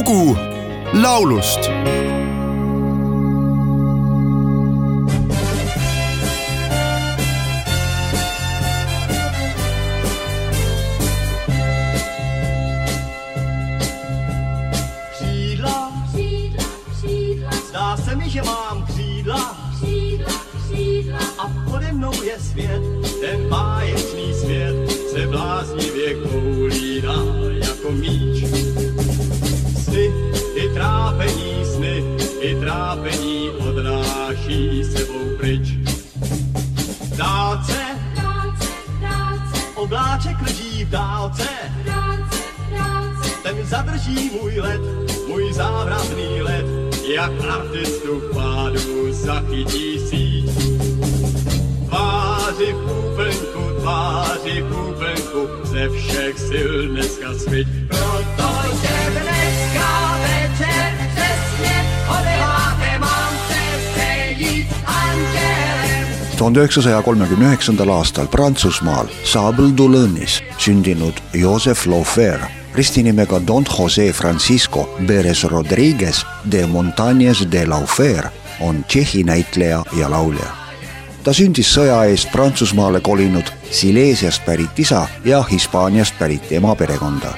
lugu laulust. Křídla, Křídla, křídla, zdá se mi, že mám křídla. Křídla, křídla, a pode mnou je svět, ten báječný svět se bláznivě koulíná jako míč. Dálce, práce, práce, obláček leží v dálce, práce, práce, ten zadrží můj let, můj závratný let, jak artistu v pádu zachytí síť. Tváři v úplňku, tváři v úplňku, ze všech sil dneska sviť. Protože tuhande üheksasaja kolmekümne üheksandal aastal Prantsusmaal Sable-d'Olonne'is sündinud Joseph Laufer ristinimega Don Jose Francisco Perez Rodriguez de Montañez de Laufer on Tšehhi näitleja ja laulja. ta sündis sõja eest Prantsusmaale kolinud Silesiast pärit isa ja Hispaaniast pärit ema perekonda.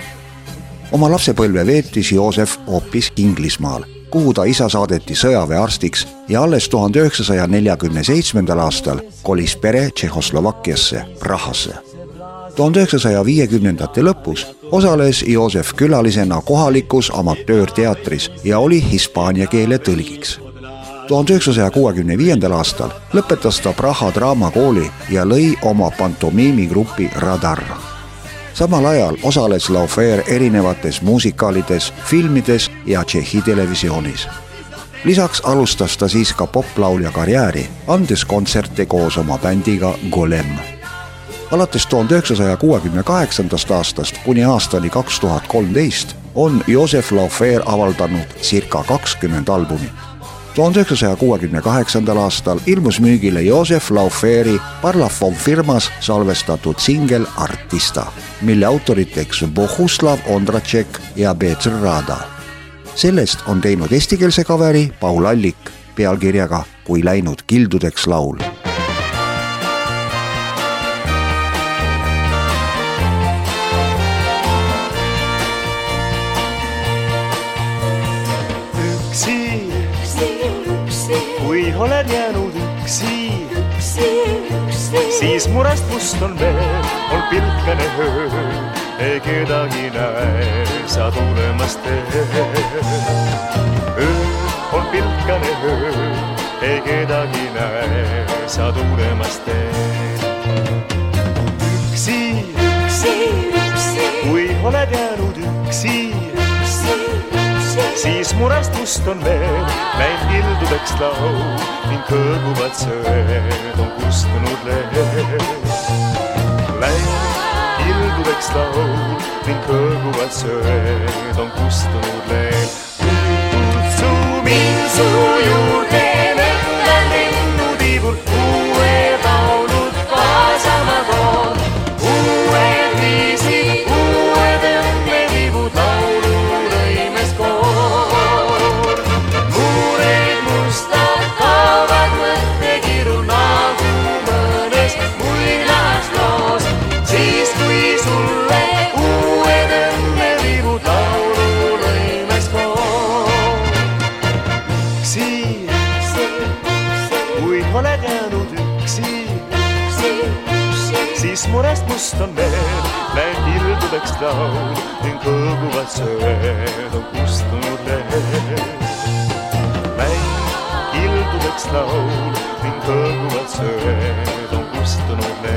Oma lapsepõlve veetis Joosef hoopis Inglismaal, kuhu ta isa saadeti sõjaväearstiks ja alles tuhande üheksasaja neljakümne seitsmendal aastal kolis pere Tšehhoslovakkiasse, Prahasse. tuhande üheksasaja viiekümnendate lõpus osales Joosef külalisena kohalikus amatöörteatris ja oli hispaania keele tõlgiks tuhande üheksasaja kuuekümne viiendal aastal lõpetas ta Praha draamakooli ja lõi oma pantomiimigrupi Radar samal ajal osales Laufer erinevates muusikaalides, filmides ja Tšehhi televisioonis. lisaks alustas ta siis ka poplaulja karjääri, andes kontserte koos oma bändiga Golem. alates tuhande üheksasaja kuuekümne kaheksandast aastast kuni aastani kaks tuhat kolmteist on Joseph Laufer avaldanud circa kakskümmend albumit tuhande üheksasaja kuuekümne kaheksandal aastal ilmus müügile Josef Lauferi Parlafon firmas salvestatud singel Artista, mille autoriteks Bohuslav Ondratšek ja Peeter Rada. sellest on teinud eestikeelse kaveri Paul Allik pealkirjaga Kui läinud kildudeks laul. Üksi, üksi, üksi, kui oled jäänud üksi, siis murest must on veel, on pilkane öö, ei kedagi näe, sa tulemas teed. öö on pilkane öö, ei kedagi näe, sa tulemas teed. üksi, üksi, üksi, kui oled jäänud üksi üksi, siis murest must on veel. Läinud kildudeks laul ning kõõguvad söed on üksi, kui oled jäänud üksi siis murest must on veel, läinud kildudeks laul ning kõõguvad söed on kustunud lehed. Läinud kildudeks laul ning kõõguvad söed on kustunud lehed.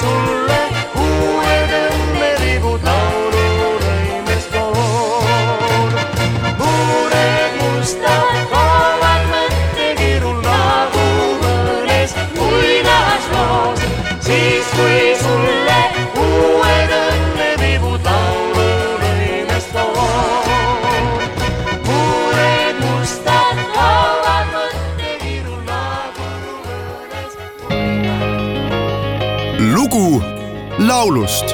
Kui lugu laulust